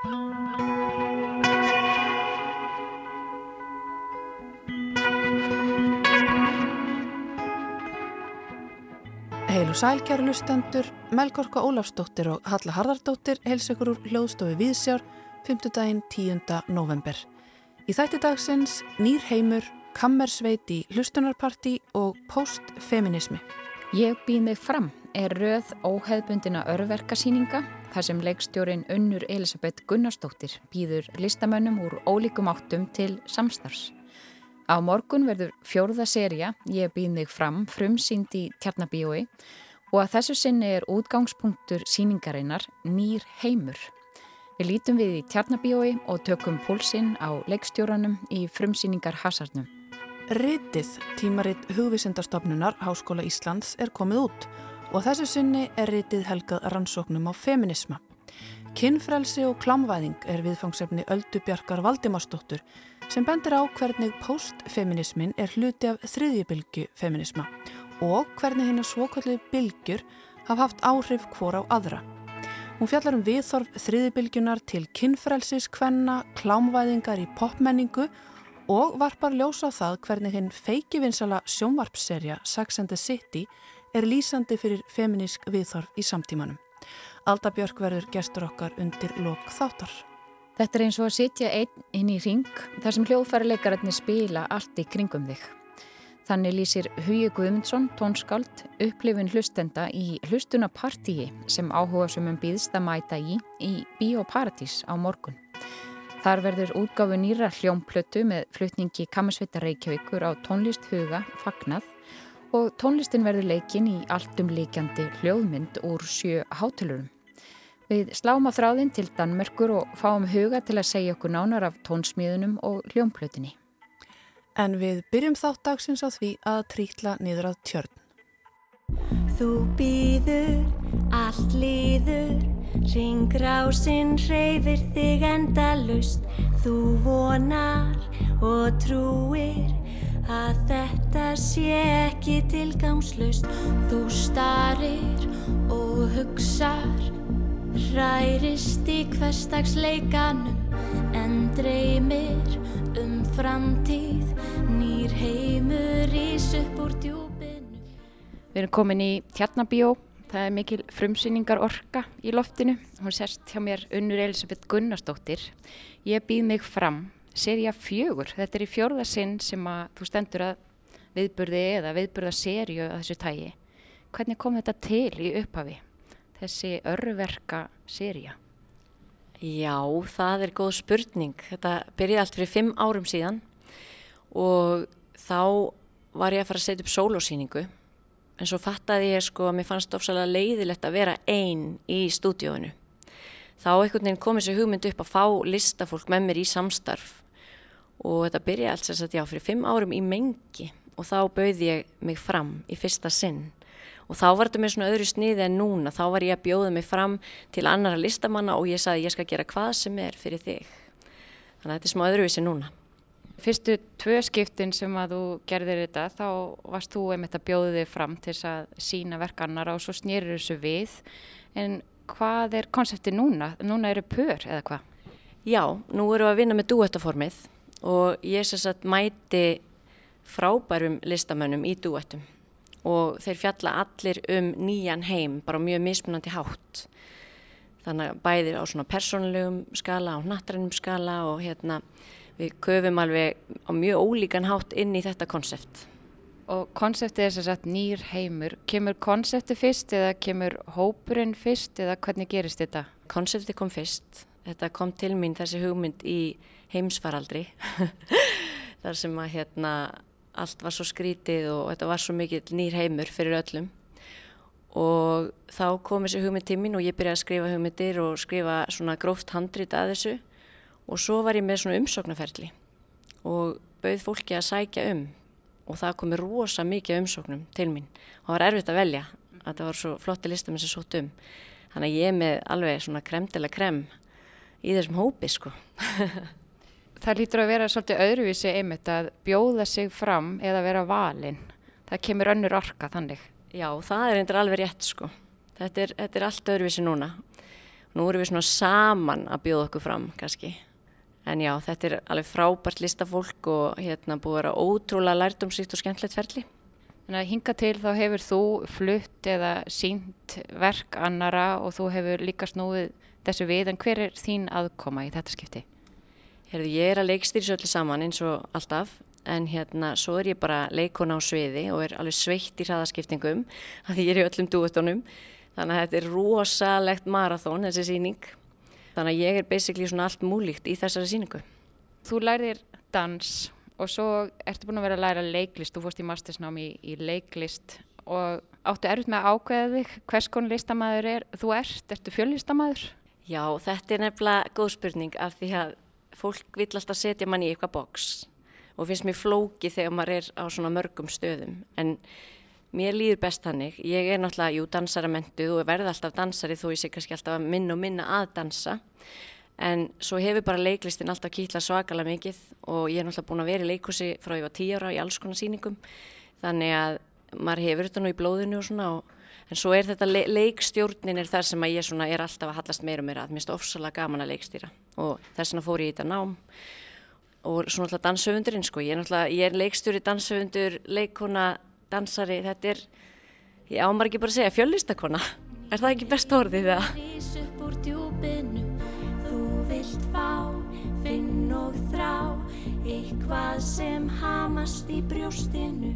Heil og sælkjæru lustendur, Melgorka Ólafsdóttir og Halla Harðardóttir heils ykkur úr hljóðstofi Víðsjár 5. daginn 10. november. Í þætti dagsins Nýr heimur, Kammersveit í hlustunarparti og postfeminismi. Ég býð mig fram er röð óheðbundina örverkasýninga þar sem leikstjórin Unnur Elisabeth Gunnarsdóttir býður listamönnum úr ólíkum áttum til samstarfs. Á morgun verður fjórða seria Ég býð mig fram frumsýnd í Tjarnabíói og að þessu sinni er útgangspunktur síningarinnar Nýr heimur. Við lítum við í Tjarnabíói og tökum púlsinn á leikstjóranum í frumsýningar Hasarnum. Ritið tímaritt hugvísindarstofnunar Háskóla Íslands er komið út og þessu sinni er ritið helgað rannsóknum á feminisma. Kinnfrelsi og klamvæðing er viðfangsefni Öldubjarkar Valdimarsdóttur sem bendir á hvernig postfeminismin er hluti af þriðjibilgu feminisma og hvernig hennar svokallu bilgjur hafa haft áhrif hvor á aðra. Hún fjallar um viðþorf þriðjibilgunar til kinnfrelsis, kvenna, klámvæðingar í popmenningu og varpar ljósa á það hvernig henn feikivinsala sjónvarpserja the City er lýsandi fyrir feminísk viðþorf í samtímanum. Alda Björk verður gestur okkar undir lok þáttar. Þetta er eins og að sitja einn inn í ring þar sem hljóðfærileikararnir spila allt í kringum þig. Þannig lýsir Hugi Guðmundsson, tónskáld, upplifin hlustenda í hlustunapartíi sem áhuga sem um býðst að mæta í í Bíóparadís á morgun. Þar verður útgáfu nýra hljómplötu með flutningi Kammersvita Reykjavíkur á tónlist Huga fagnað og tónlistin verður leikin í alltum líkjandi hljóðmynd úr sjö hátilurum. Við sláum á þráðin til Danmerkur og fáum huga til að segja okkur nánar af tónsmíðunum og hljómplötinni. En við byrjum þátt dagsins á því að trítla niður að tjörn. Þú býður, allt líður, ringrásinn reyfir þig endalust. Þú vonar og trúir að þetta sé ekki tilgangslust. Þú starir og hugsar Rærist í hverstagsleikanum en dreymir um framtíð Nýr heimur ís upp úr djúbinu Við erum komin í Tjarnabíó Það er mikil frumsýningar orka í loftinu. Hún sérst hjá mér Unnur Elisabeth Gunnarsdóttir. Ég býð mig fram, serja fjögur. Þetta er í fjörða sinn sem að þú stendur að viðburði eða viðburða serju að þessu tægi. Hvernig kom þetta til í upphafi? þessi örverka sérija? Já, það er góð spurning. Þetta byrjaði allt fyrir fimm árum síðan og þá var ég að fara að setja upp sólósýningu en svo fattaði ég sko að mér fannst ofsalega leiðilegt að vera einn í stúdíóinu. Þá einhvern veginn kom þessi hugmynd upp að fá listafólk með mér í samstarf. Og þetta byrjaði alls að já, fyrir fimm árum í mengi. Og þá bauði ég mig fram í fyrsta sinn. Og þá var þetta með svona öðru sniði en núna. Þá var ég að bjóða mig fram til annara listamanna og ég saði ég skal gera hvað sem er fyrir þig. Þannig að þetta er smá öðruvísi núna. Fyrstu tvö skiptin sem að þú gerðir þetta þá varst þú einmitt að bjóða þig fram til að sína verkanara og svo snýrir þessu við. En hvað er konsepti núna? Núna eru pör eða hvað? Já, nú erum við að vinna með duettaformið og ég sess að mæti frábærum listamönnum í duettum og þeir fjalla allir um nýjan heim, bara mjög mismunandi hátt. Þannig að bæðir á svona persónulegum skala, á nattrænum skala og hérna við köfum alveg á mjög ólíkan hátt inn í þetta konsept. Og konseptið er þess að nýr heimur, kemur konseptið fyrst eða kemur hópurinn fyrst eða hvernig gerist þetta? Konseptið kom fyrst, þetta kom til mín þessi hugmynd í heimsfaraldri, þar sem að hérna allt var svo skrítið og þetta var svo mikill nýr heimur fyrir öllum. Og þá kom þessi hugmynd tímin og ég byrjaði að skrifa hugmyndir og skrifa svona gróft handrit að þessu. Og svo var ég með svona umsóknarferðli og bauð fólki að sækja um og það komi rosa mikið umsóknum til mín og það var erfitt að velja að það var svo flotti listamenn sem sótt um þannig að ég er með alveg svona kremdilega krem í þessum hópi sko það lítur að vera svolítið öðruvísi einmitt að bjóða sig fram eða vera valinn. Það kemur önnur orka þannig. Já, það er eindir alveg rétt sko. Þetta er, þetta er allt öðruvísi núna Nú erum við svona saman að bjóða okkur fram kannski. En já, þetta er alveg frábært listafólk og hérna búið að vera ótrúlega lærdomsýtt og skemmtilegt ferli. En að hinga til þá hefur þú flutt eða sínt verk annara og þú hefur líka snúið þessu við. En hver er þín aðkoma í þetta skipti? Herðu, ég er að leikstýri svo allir saman eins og alltaf. En hérna, svo er ég bara leikona á sviði og er alveg sveitt í hraðaskiptingum. Því ég er í öllum dúetónum. Þannig að þetta er rosalegt marathón, þessi síning. Þannig að ég er basically svona allt múlíkt í þessari síningu. Þú lærðir dans og svo ertu búin að vera að læra leiklist. Þú fórst í mastersnámi í, í leiklist og áttu erfitt með að ákveða þig hvers konar listamæður er. Þú ert, ertu fjöllistamæður? Já, þetta er nefnilega góð spurning af því að fólk vil alltaf setja mann í eitthvað boks og finnst mér flóki þegar maður er á svona mörgum stöðum. En Mér líður best hannig. Ég er náttúrulega, jú, dansaramentuð og verði alltaf dansari þó ég sé kannski alltaf að minna og minna að dansa. En svo hefur bara leiklistin alltaf kýtlað svakalega mikið og ég er náttúrulega búin að vera í leikúsi frá ég var tíu ára í alls konar síningum. Þannig að maður hefur þetta nú í blóðinu og svona. Og, en svo er þetta le leikstjórnin er þar sem að ég er alltaf að hallast meira og meira. Það minnst ofsalega gaman að leikstýra og þess vegna fór ég í þetta nám og svona alltaf danshöfundurinn sko. Ég er, ég er leikstjóri, danshöfundur, leikona dansari, þetta er, ég ámar ekki bara segja fjöllistakona, er það ekki best orðið það? Eitthvað sem hamast í brjóstinu,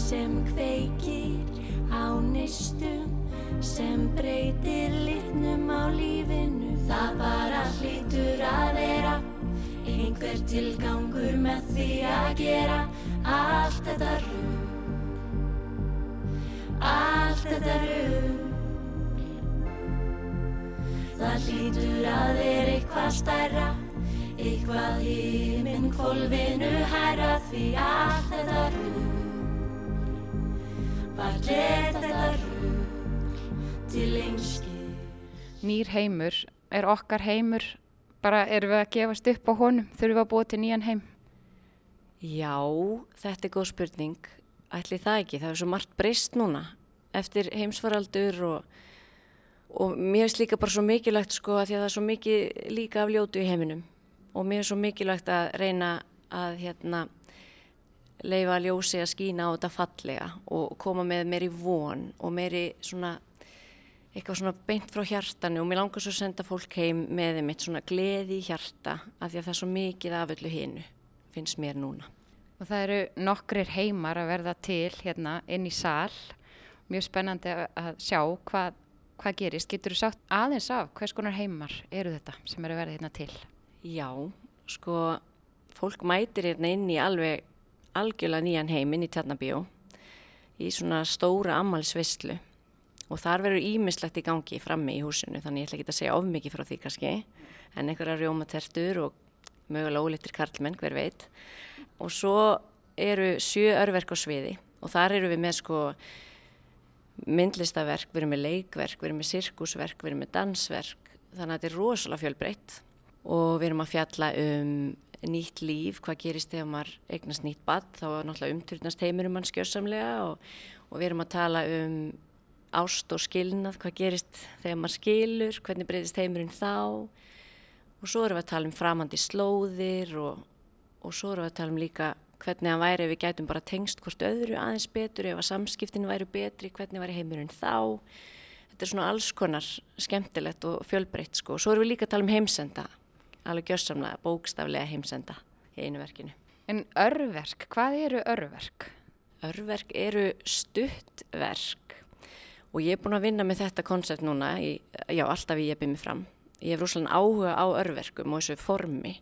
sem kveikir á nýstum, sem breytir litnum á lífinu. Það bara hlýtur að vera, einhver tilgangur með því að gera allt þetta rú allt þetta rugg Það hlýtur að vera eitthvað stærra. Eitthvað í minn kvolvinu hæra því allt þetta rugg var gett þetta rugg til einski Nýr heimur. Er okkar heimur bara erum við að gefast upp á honum? Þurfum við að búa til nýjan heim? Já, þetta er góð spurning ætli það ekki, það er svo margt breyst núna eftir heimsfaraldur og, og mér finnst líka bara svo mikilvægt sko að því að það er svo mikið líka af ljótu í heiminum. Og mér finnst svo mikilvægt að reyna að hérna leifa ljósi að skína á þetta fallega og koma með meiri von og meiri svona eitthvað svona beint frá hjartanu. Og mér langar svo að senda fólk heim með þeim eitt svona gleði hjarta af því að það er svo mikið af öllu hinu finnst mér núna. Og það eru nokkrir heimar að verða til hérna inn í sál. Mjög spennandi að sjá hvað, hvað gerist. Getur þú sagt aðeins af hvers konar heimar eru þetta sem eru verða hérna til? Já, sko, fólk mætir hérna inn í alveg algjörlega nýjan heim inn í Tjarnabíó í svona stóra ammálsvistlu og þar verður ímislegt í gangi frammi í húsinu þannig ég ætla ekki að segja of mikið frá því kannski en einhverja rjómatertur og mögulega ólittir karlmenn, hver veit og svo eru sjö örverk á sviði. Og þar eru við með sko myndlistaverk, við erum með leikverk, við erum með sirkusverk, við erum með dansverk. Þannig að þetta er rosalega fjölbreytt. Og við erum að fjalla um nýtt líf, hvað gerist þegar maður eignast nýtt bad, þá er náttúrulega umturnast heimurum mann skjörsamlega og, og við erum að tala um ást og skilnað, hvað gerist þegar maður skilur, hvernig breytist heimurinn þá. Og svo erum við að tala um framandi slóðir og og svo erum við að tala um líka hvernig hann væri ef við gætum bara tengst hvort öðru aðeins betur, ef að samskiptinu væri betri, hvernig væri heimurinn þá. Þetta er svona alls konar skemmtilegt og fjölbreytt sko. Og svo erum við líka að tala um heimsenda, alveg gjörsamlega, bókstaflega heimsenda í einu verkinu. En örverk, hvað eru örverk? Örverk eru stuttverk og ég er búin að vinna með þetta koncept núna, í, já alltaf ég er byrjað mig fram. Ég hef rosalega áhuga á örverkum og þessu formi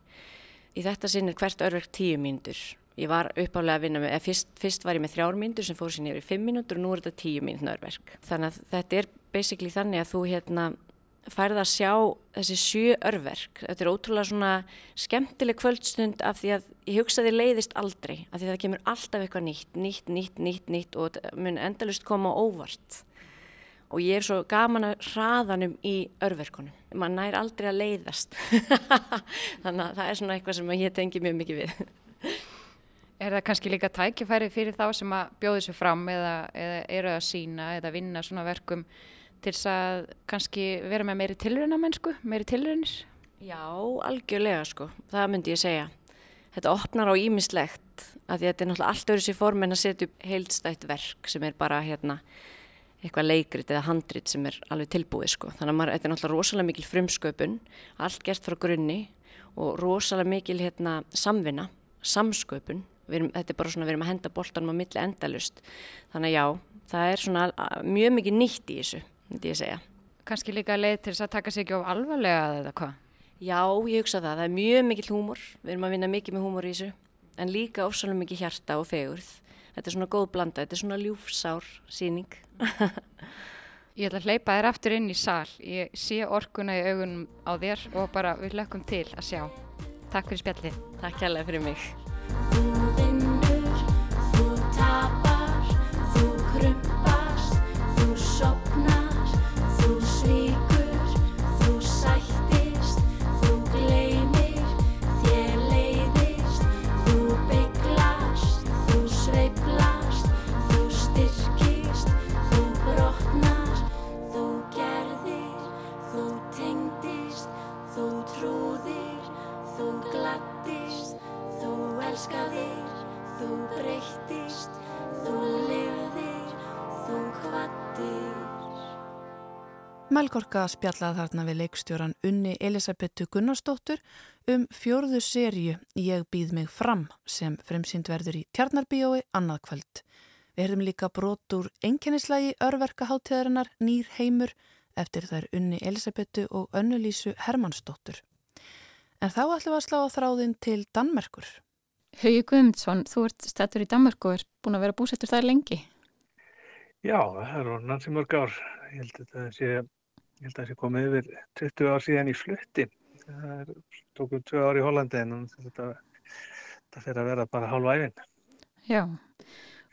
Í þetta sinn er hvert örverk tíu mínútur. Ég var uppálega að vinna með, fyrst, fyrst var ég með þrjár mínútur sem fór sér í fimm mínútur og nú er þetta tíu mínútur örverk. Þannig að þetta er basically þannig að þú hérna færð að sjá þessi sjö örverk. Þetta er ótrúlega svona skemmtileg kvöldstund af því að ég hugsaði leiðist aldrei. Af því að það kemur alltaf eitthvað nýtt, nýtt, nýtt, nýtt, nýtt og mun endalust koma óvart og ég er svo gaman að hraðanum í örverkunum. Man nær aldrei að leiðast. Þannig að það er svona eitthvað sem ég tengi mjög mikið við. Er það kannski líka tækifæri fyrir þá sem að bjóðu sér fram eða, eða eru að sína eða vinna svona verkum til þess að kannski vera með meiri tilröna mennsku, meiri tilrönir? Já, algjörlega sko, það myndi ég segja. Þetta opnar á ímislegt að þetta er náttúrulega allt öðru sér form en að setja upp heildstætt verk sem er bara hérna eitthvað leikrit eða handrit sem er alveg tilbúið sko. Þannig að maður, þetta er náttúrulega rosalega mikil frumsköpun, allt gert frá grunni og rosalega mikil hérna samvinna, samsköpun. Erum, þetta er bara svona, við erum að henda boltanum á milli endalust. Þannig að já, það er svona mjög mikið nýtt í þessu, myndi ég segja. Kanski líka leið til þess að taka sig ekki of alvarlega eða hvað? Já, ég hugsa það. Það er mjög mikil húmor. Við erum að vinna mikið með húmor í þessu. En líka ofsalega mikið hjarta og fegurð þetta er svona góð blanda, þetta er svona ljúfsár síning. Ég ætla að hleypa þér aftur inn í sál. Ég sé orkuna í augunum á þér og bara við lökum til að sjá. Takk fyrir spjallið. Takk kærlega fyrir mig. Þú vinnur, þú tapar, þú krumpast, Melgorka spjallaði þarna við leikstjóran Unni Elisabethu Gunnarsdóttur um fjórðu serju Ég býð mig fram sem fremsýnd verður í Tjarnarbíói annað kvöld. Við herðum líka brot úr enkennislægi örverkaháttíðarinnar Nýr heimur eftir þær Unni Elisabethu og Önnulísu Hermannsdóttur. En þá ætlum við að slá á þráðin til Danmerkur. Hauði Guðmundsson, þú ert stættur í Danmark og er búin að vera búsettur þar lengi. Já, það er orðin ansi mörg ár. Ég held að það sé, ég held að það sé komið yfir 20 ár síðan í flutti. Það tókum tvö ár í Hollandi en þetta, þetta fyrir að vera bara hálfa æfinn. Já,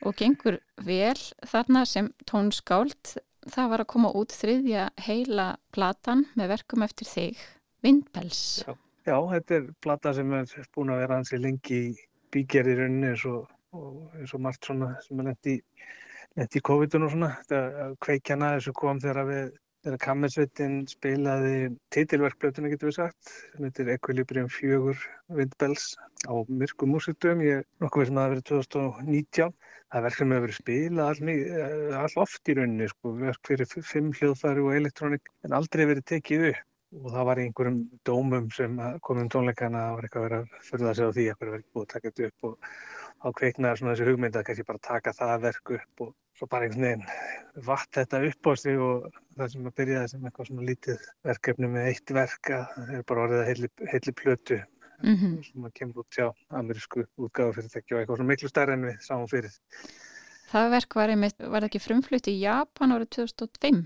og gengur vel þarna sem tónskáld. Það var að koma út þriðja heila platan með verkum eftir þig, Vindpels. Já. Já, þetta er plata sem er búin að vera hansi lengi í bígerði rauninni eins og, og eins og margt svona sem er lendi í, lendi í COVID-un og svona. Þetta kveikjana þessu kom þegar við þegar Kammersveitin spilaði titilverkblötuna getur við sagt sem heitir Equilibrium 4 Windbells á myrku músitum ég nokkuð sem að það verið 2019 það er verk sem hefur verið spilað all, all oft í rauninni sko, verk fyrir fimm hljóðfæri og elektrónik en aldrei verið tekið upp. Og það var í einhverjum dómum sem komum tónleikana það var eitthvað að vera að förða sig á því að það verið búið að taka þetta upp og þá kveiknaði svona þessi hugmynd að kannski bara taka það verk upp og svo bara einhvern veginn vatt þetta upp á sig og það sem að byrjaði sem eitthvað svona lítið verkefni með eitt verk að það er bara orðið að heilli, heilli plötu mm -hmm. sem að kemur út hjá amerísku útgáðu fyrirtæki og eitthvað svona miklu stærri en við sáum fyrir. Það verk var, einmitt, var ekki frumflutt í Japan árið 2005?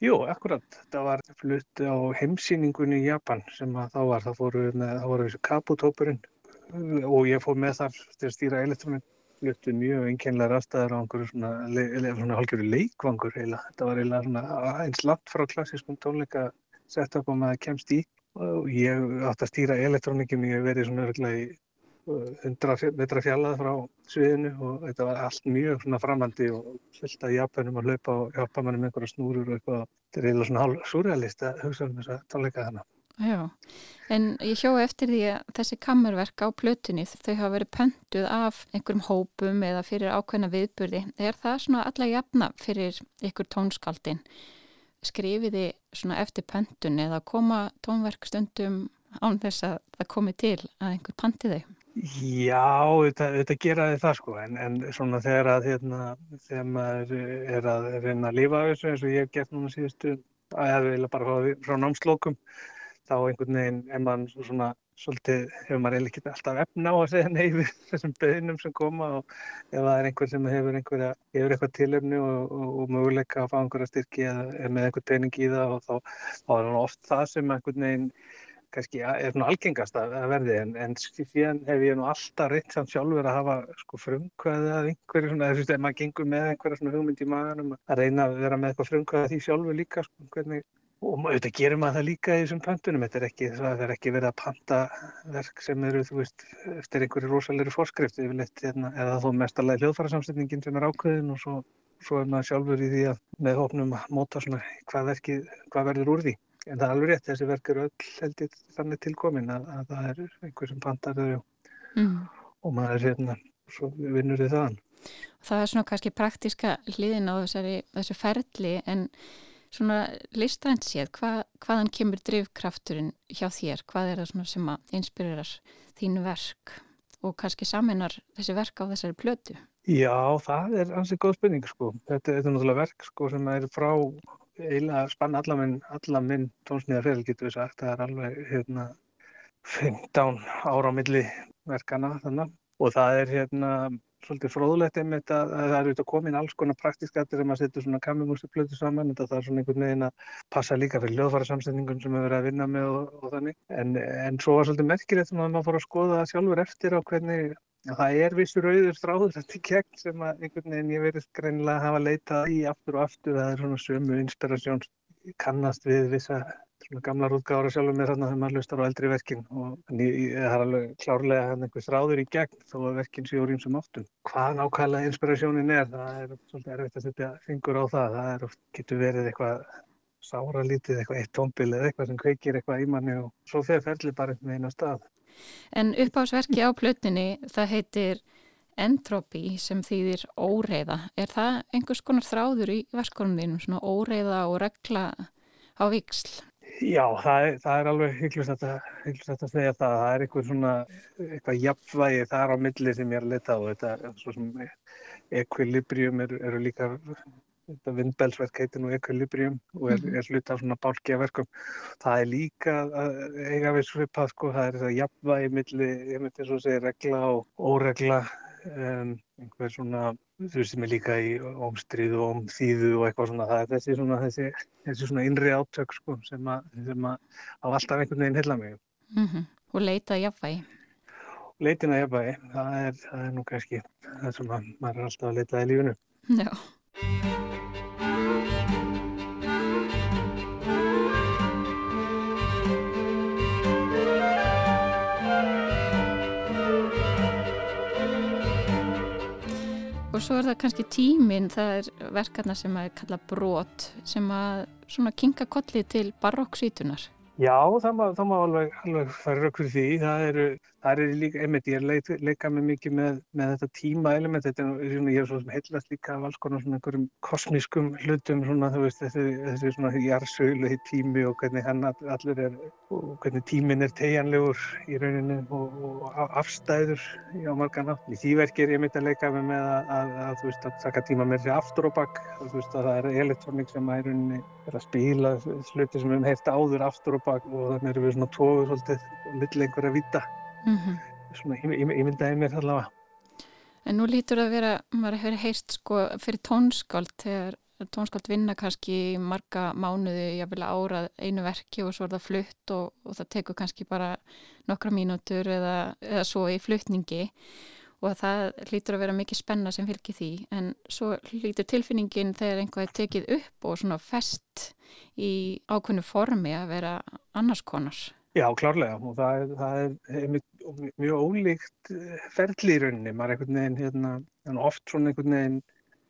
Jú, akkurat. Það var flutt á heimsýningunni í Japan sem að þá var. Það voru, með, það voru þessu kaputópurinn og ég fór með þar til að stýra elektrónin. Fluttu mjög einkennlega rastæðar á einhverju svona, svona hálfgerðu leikvangur heila. Þetta var svona eins langt frá klassískum tónleika sett upp á maður kemst í. Og ég átti að stýra elektrónikum, ég verið svona örgulega í 100 metra fjallað frá sviðinu og þetta var allt mjög svona framandi og fullt af japanum að hlaupa og hjálpa manni með einhverja snúrur og eitthvað. Þetta er eiginlega svona hálf surrealist að hugsa um þess að tónleika þarna. Já, en ég hjó eftir því að þessi kammerverk á plötunni þau hafa verið pöntuð af einhverjum hópum eða fyrir ákveðna viðburði. Er það svona alla jafna fyrir ykkur tónskaldin? Skrifiði svona eftir pöntun eða koma tónverk stundum án þess að það komi til að einhver panti þau? Já, þetta, geraði það sko, en, en svona þegar að hérna, þegar maður er að reyna að lifa þessu eins og ég hef gert núna síðustu, að ég hef vilja bara fá frá námslókum, þá einhvern veginn er mann svona svolítið, hefur maður eiginlega ekki alltaf efna á að segja nei við þessum beðinum sem koma og ef það er einhver sem hefur einhverja, hefur eitthvað tilöfni og, og, og möguleika að fá einhverja styrki eða með einhver pening í það og þá, þá er hann oft það sem einhvern veginn kannski er svona algengast að verði. En, en síðan hef ég nú alltaf reynt samt sjálfur að hafa sko frumkvæði að einhverju svona, þú veist, ef maður gengur með einhverja svona hugmynd í maðanum að reyna að vera með eitthvað frumkvæði því sjálfur líka sko, hvernig, og auðvitað gerir maður það líka í þessum pöntunum, þetta er ekki, það er ekki verið að panta verk sem eru, þú veist, eftir einhverju rosalegri fórskrift yfirleitt, hérna, eða þó mestarlega hljóðfærasamsetningin sem er ákveðin og svo svo er maður sjálfur í því að með hópnum að móta svona hvað, verkið, hvað verður úr því. En það er alveg rétt, þessi verk eru öll held ég þannig tilkomin að, að það er einhver sem pantar þau og, Mm. og maður er hérna, svo vinnur þið þaðan. Það er svona kannski praktiska hliðin á þessari, þessu ferli en svona listrænt séð, hva, hvaðan kemur drifkrafturinn hjá þér? Hvað er það svona sem að inspirerar þínu verk og kannski saminar þessi verk á þessari plötu? Já, það er ansið góð spurning sko. Þetta, þetta er náttúrulega verk sko sem er frá eiginlega spanna alla minn, alla minn tónsnýðarfél getur við sagt. Það er alveg hérna 15 ára á milli verkana þannig og það er hérna svolítið fróðlegt einmitt að, að það er auðvitað komin alls konar praktiska eftir að setur svona kamimúsiplötu saman þetta það er svona einhvern veginn að passa líka fyrir hljóðfæra samsetningun sem við verðum að vinna með og, og þannig. En, en svo var svolítið merkilegt að maður fór að skoða það sjálfur eftir á hvernig það er vissur auður þráður þetta í gegn sem að einhvern veginn ég verið greinilega hafa leitað í aftur og aftur það er svona sömu inspirasjón kannast við vissa svona gamlar útgáður sjálfur mér þarna þegar maður hlustar á eldri verkin og það er alveg klárlega hann einhver þráður í gegn þó að verkin séu úr ímsum áttum. Hvað nákvæmlega inspirasjónin er, það er svolítið erfitt að setja fingur á það, það er getur verið eitthvað sára lítið, eitthvað eitt tónbil eða eitthvað sem kveikir eitthvað í manni og svo fer ferli bara veginn á stað. En uppásverki á plötunni, það heitir Entropy sem þýðir óreiða. Er það einhvers konar þráður í verkonum þínum, svona óreiða og regla á viksl? Já, það er, það er alveg hygglust að, að segja það. Það er einhver svona, eitthvað jafnvægi þar á milli sem ég er að leta á. Þetta er svo sem ekvilibrium eru er líka, þetta vindbelsverk heitir nú ekvilibrium og er, er hluta af svona bálkja verkum. Það er líka eiga við svipað, sko, það er þetta jafnvægi milli, ég myndi svo segja, regla og óregla. Um, einhver svona, þú veist sem er líka í ómstrið og ómþýðu og eitthvað svona, það er þessi svona, þessi, þessi svona innri átök sko sem að, sem að á alltaf einhvern veginn heila mig. Mm -hmm. Og leitað jafnvægi? Leitin að jafnvægi, það er, það er nú kannski það sem að, maður er alltaf að leita í lífinu. Já. Og svo er það kannski tíminn, það er verkarna sem að kalla brot sem að svona kinga kolli til barokksvítunar. Já, það má, það má alveg, alveg fara fyrir því. Það eru, það eru líka, einmitt, ég er leik, leika mig mikið með, með þetta tíma element, þetta er svona, ég er svona heillast líka af alls konar svona einhverjum kosmískum hlutum, svona, þú veist, þessi, þessi svona jarsögulegi tími og hvernig hann allir er, og hvernig tíminn er tegjanlegur í rauninni og, og afstæður á margan átt. Í því verki er ég mitt að leika mig með að, að, að, þú veist, að taka tíma með sér aftur og bakk, þú veist, að það er elektrónik sem að í rauninni er að spila hluti sem við hefum heyrt áður aftur og bakk og þannig erum við svona tóður svolítið vita. Mm -hmm. Svona ímyndaði mér allavega. En nú lítur að vera, maður hefur heyrt sko fyrir tónskáld þegar tónskáld vinna kannski marga mánuði, jáfnvel árað einu verki og svo er það flutt og, og það tekur kannski bara nokkra mínútur eða, eða svo í flutningi og það lítur að vera mikið spenna sem fylgir því en svo lítur tilfinningin þegar einhvað er tekið upp og svona fest í ákveðnu formi að vera annars konar. Já, klárlega. Og það er, það er mjög, mjög ólíkt ferli í rauninni, maður er einhvern veginn hérna, oft svona einhvern veginn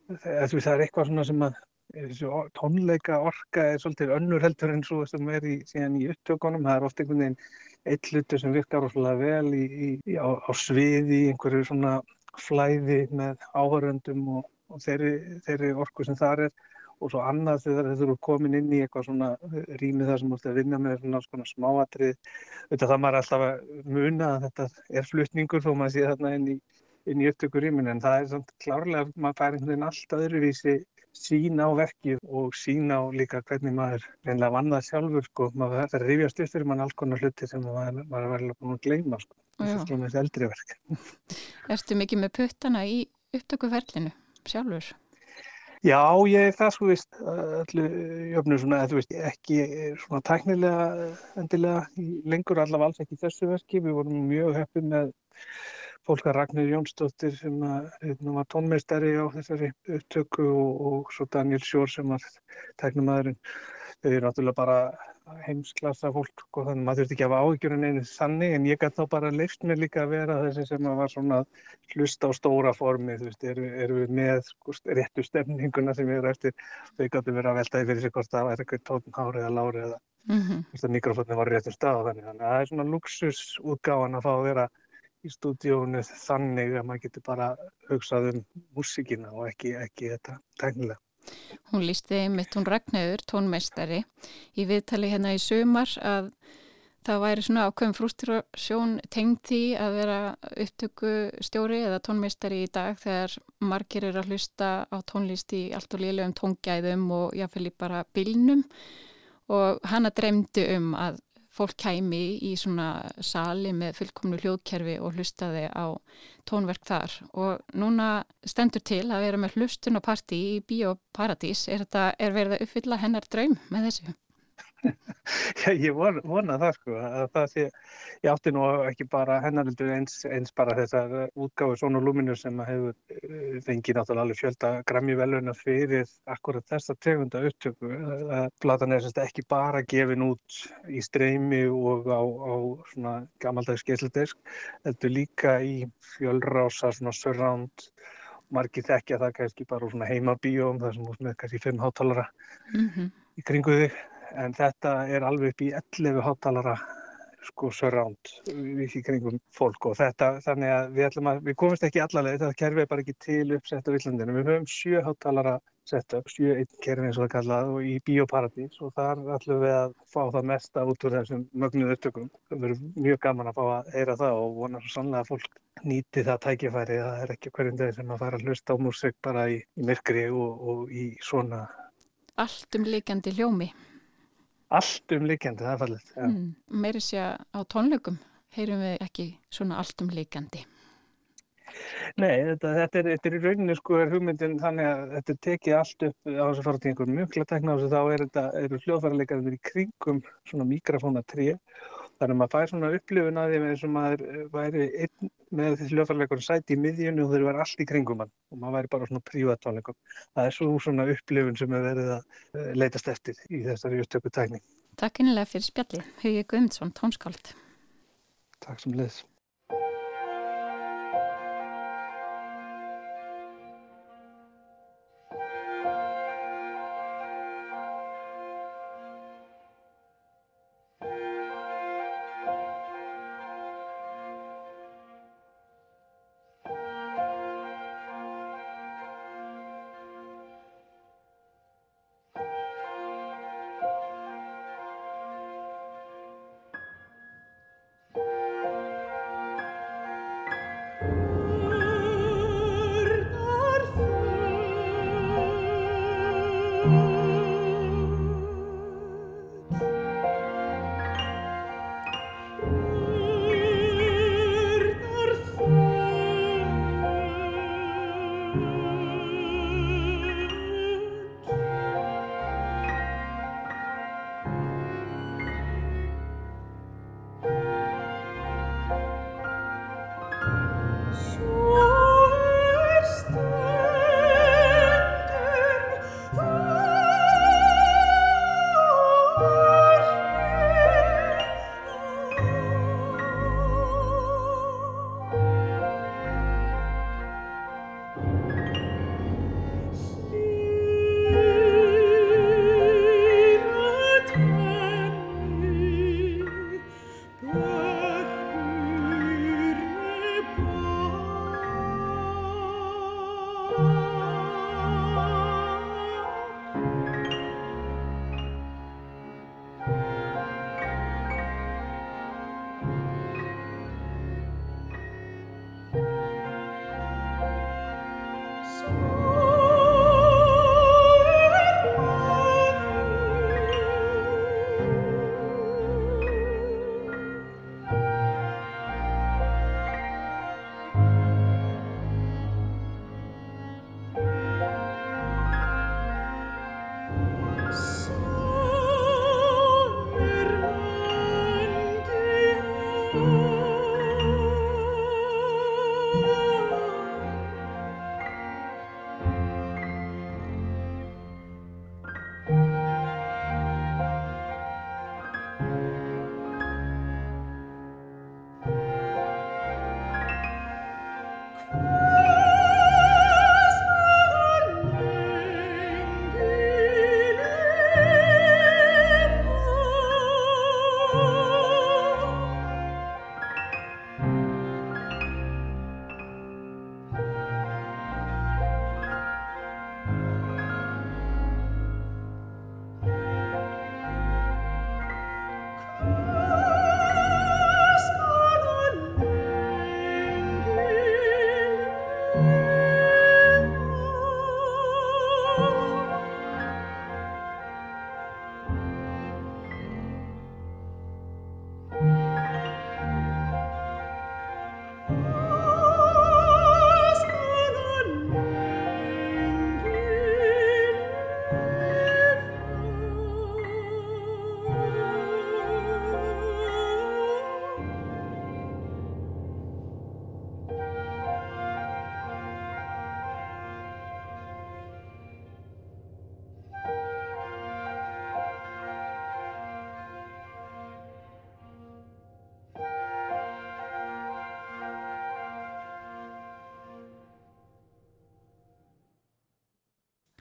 það er eitthvað svona sem að tónleika orka er svolítið önnur heldur en svo sem er í, í upptökunum, það er oft einhvern veginn eitt hlutur sem virkar rosalega vel í, í, á, á sviði, einhverju svona flæði með áhöröndum og, og þeirri, þeirri orku sem þar er og svo annað þegar þeir eru komin inn í eitthvað svona rými þar sem þú ert að vinna með svona, smáatrið þetta það maður alltaf að muna að þetta er flutningur þó maður sé þarna inn í, í upptökurýmin en það er samt klárlega að maður fær einhvern veginn allt öðruvísi sín á verkið og sín á líka hvernig maður reynilega vann það sjálfur sko, maður það rifjast upp fyrir mann alls konar hluti sem maður, er verið búin að gleyma sko, þess að þessi eldri verk. Erstu mikið með puttana í upptökuferlinu sjálfur? Já, ég er það sko vist allu jöfnur svona, þú veist, ekki svona tæknilega endilega lengur allavega alls ekki þessu verki, við vorum mjög heppið með fólk að Ragnir Jónsdóttir sem að, hérna, var tónmeistari á þessari upptöku og, og svo Daniel Sjór sem var tæknumæðurinn. Þau eru náttúrulega bara heimsklassa fólk sko, þannig að maður þurfti ekki að hafa áhyggjur en einu þannig en ég gæti þá bara leift mér líka að vera þessi sem að var svona hlusta á stóra formi, þú veist, eru, eru við með sko, réttu stemninguna sem við erum eftir, þau gæti verið að veltaði fyrir sig hvort það var eitthvað tónhári eða lári eða Mm -hmm. mikrofónni var réttum stað þannig þannig að það er svona luxusútgáfan að fá að vera í stúdíónu þannig að maður getur bara hugsað um músíkina og ekki, ekki þetta tæknilega. Hún lísti einmitt, hún Ragnhauður, tónmeistari, í viðtali hérna í sömar að það væri svona ákveðum frustrasjón tengd því að vera upptöku stjóri eða tónmeistari í dag þegar margir eru að hlusta á tónlist í allt og liðlegum tóngæðum og jáfnvel í bara bylnum og hana dremdi um að fólk kæmi í svona sali með fullkomnu hljóðkerfi og hlustaði á tónverk þar og núna stendur til að vera með hlustun og parti í Bíóparadís. Er, er verið að uppfylla hennar draum með þessu? Ég von, vona það sko, að það sé, ég átti nú ekki bara hennaröldur eins, eins bara þessar útgáðu svona lúminur sem að hefur eh, fengið náttúrulega alveg fjölda grammi veluna fyrir akkurat þessa tegunda upptöku. Platan er semst ekki bara gefin út í streymi og á, á svona gamaldags geisludesk, þetta líka í fjölrása svona surround margir þekkja það kannski bara úr svona heimabíóm þar sem úr með kannski fimm hátalara Mm -hmm. í kringu þig en þetta er alveg upp í 11 hátalara sko surround í kringum fólk og þetta þannig að við að, við komumst ekki allavega þetta kerfi er bara ekki til uppsett á Íslandinu. Við höfum sjö hátalara sett upp sjö einn kerfi eins og það kallað og í Bíóparadís og þar ætlum við að fá það mesta út úr þessum mögnuðu upptökum. Það verður mjög gaman að fá að heyra það og vonar svo sannlega að fólk nýti það tækifæri. Það er ekki hverjum degi sem að fara að hlusta á músik bara í, í myrkri og, og í svona Allt um líkandi hljómi. Allt um líkjandi, það er fallið ja. Mm. Meiri sé að á tónleikum heyrum við ekki svona allt um líkandi. Nei, þetta, þetta, er, þetta er í rauninni sko er hugmyndin þannig að þetta er tekið allt upp á þessu fara til einhver mjög tekna þessu þá er þetta, eru hljóðfæralegarnir í kringum svona mikrofóna 3 þannig að maður fær svona upplifun að því eins og maður væri einn með þessi hljóðfæralegur sæti í miðjunni og þeir eru allt í kringum hann og maður væri bara svona prívatónleikum. Það er svo svona upplifun sem er verið að eh, leitast eftir í þessari upptöku tækning. Takk innilega fyrir spjalli. Hugi Guðmundsson, tónskáld. Takk sem leðis.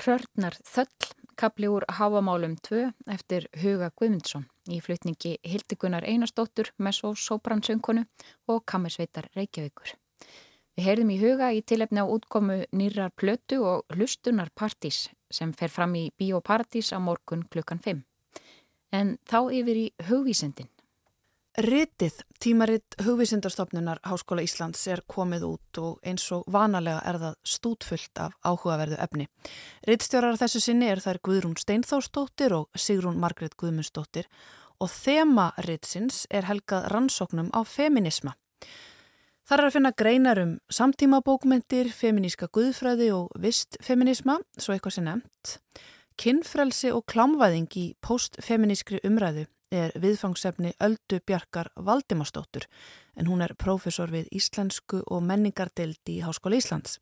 Hrörnar þöll, kapli úr Háamálum 2 eftir Huga Guðmundsson í flutningi Hildigunar Einarstóttur, Messó Sóbransöngkonu og Kammersveitar Reykjavíkur. Við heyrðum í huga í tilefni á útkomu nýrar plötu og hlustunar partís sem fer fram í Bíóparadís á morgun klukkan 5. En þá yfir í hugvísendin. Ritið tímaritt hugvísindarstofnunar Háskóla Íslands er komið út og eins og vanalega er það stútfullt af áhugaverðu efni. Rittstjórar þessu sinni er þær Guðrún Steinþórsdóttir og Sigrún Margret Guðmundsdóttir og þema ritsins er helgað rannsóknum á feminisma. Þar er að finna greinar um samtímabókmyndir, feminíska guðfræði og vist feminisma, svo eitthvað sem nefnt, kinnfrelsi og klámvæðing í postfeminískri umræðu er viðfangsefni Öldu Bjarkar Valdimarsdóttur en hún er prófessor við Íslensku og menningardeldi í Háskóla Íslands.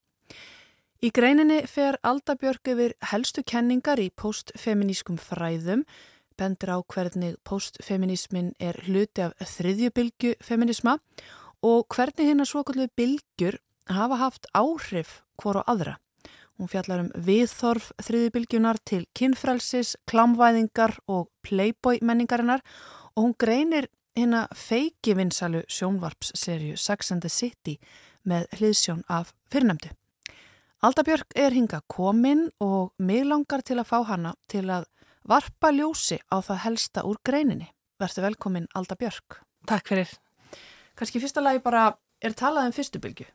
Í greininni fer Alda Björk yfir helstu kenningar í postfeminískum fræðum, bendur á hvernig postfeminismin er hluti af þriðjubilgu feminisma og hvernig hennar svokallu bilgjur hafa haft áhrif hvora aðra. Hún fjallar um viðþorf þriðibilgjunar til kinnfrelsis, klamvæðingar og playboy menningarinnar og hún greinir hérna feiki vinsalu sjónvarpsserju Sex and the City með hliðsjón af fyrirnemdu. Alda Björk er hinga komin og mig langar til að fá hana til að varpa ljósi á það helsta úr greininni. Verður velkomin Alda Björk. Takk fyrir. Kanski fyrsta lagi bara er talað um fyrstu bylgu.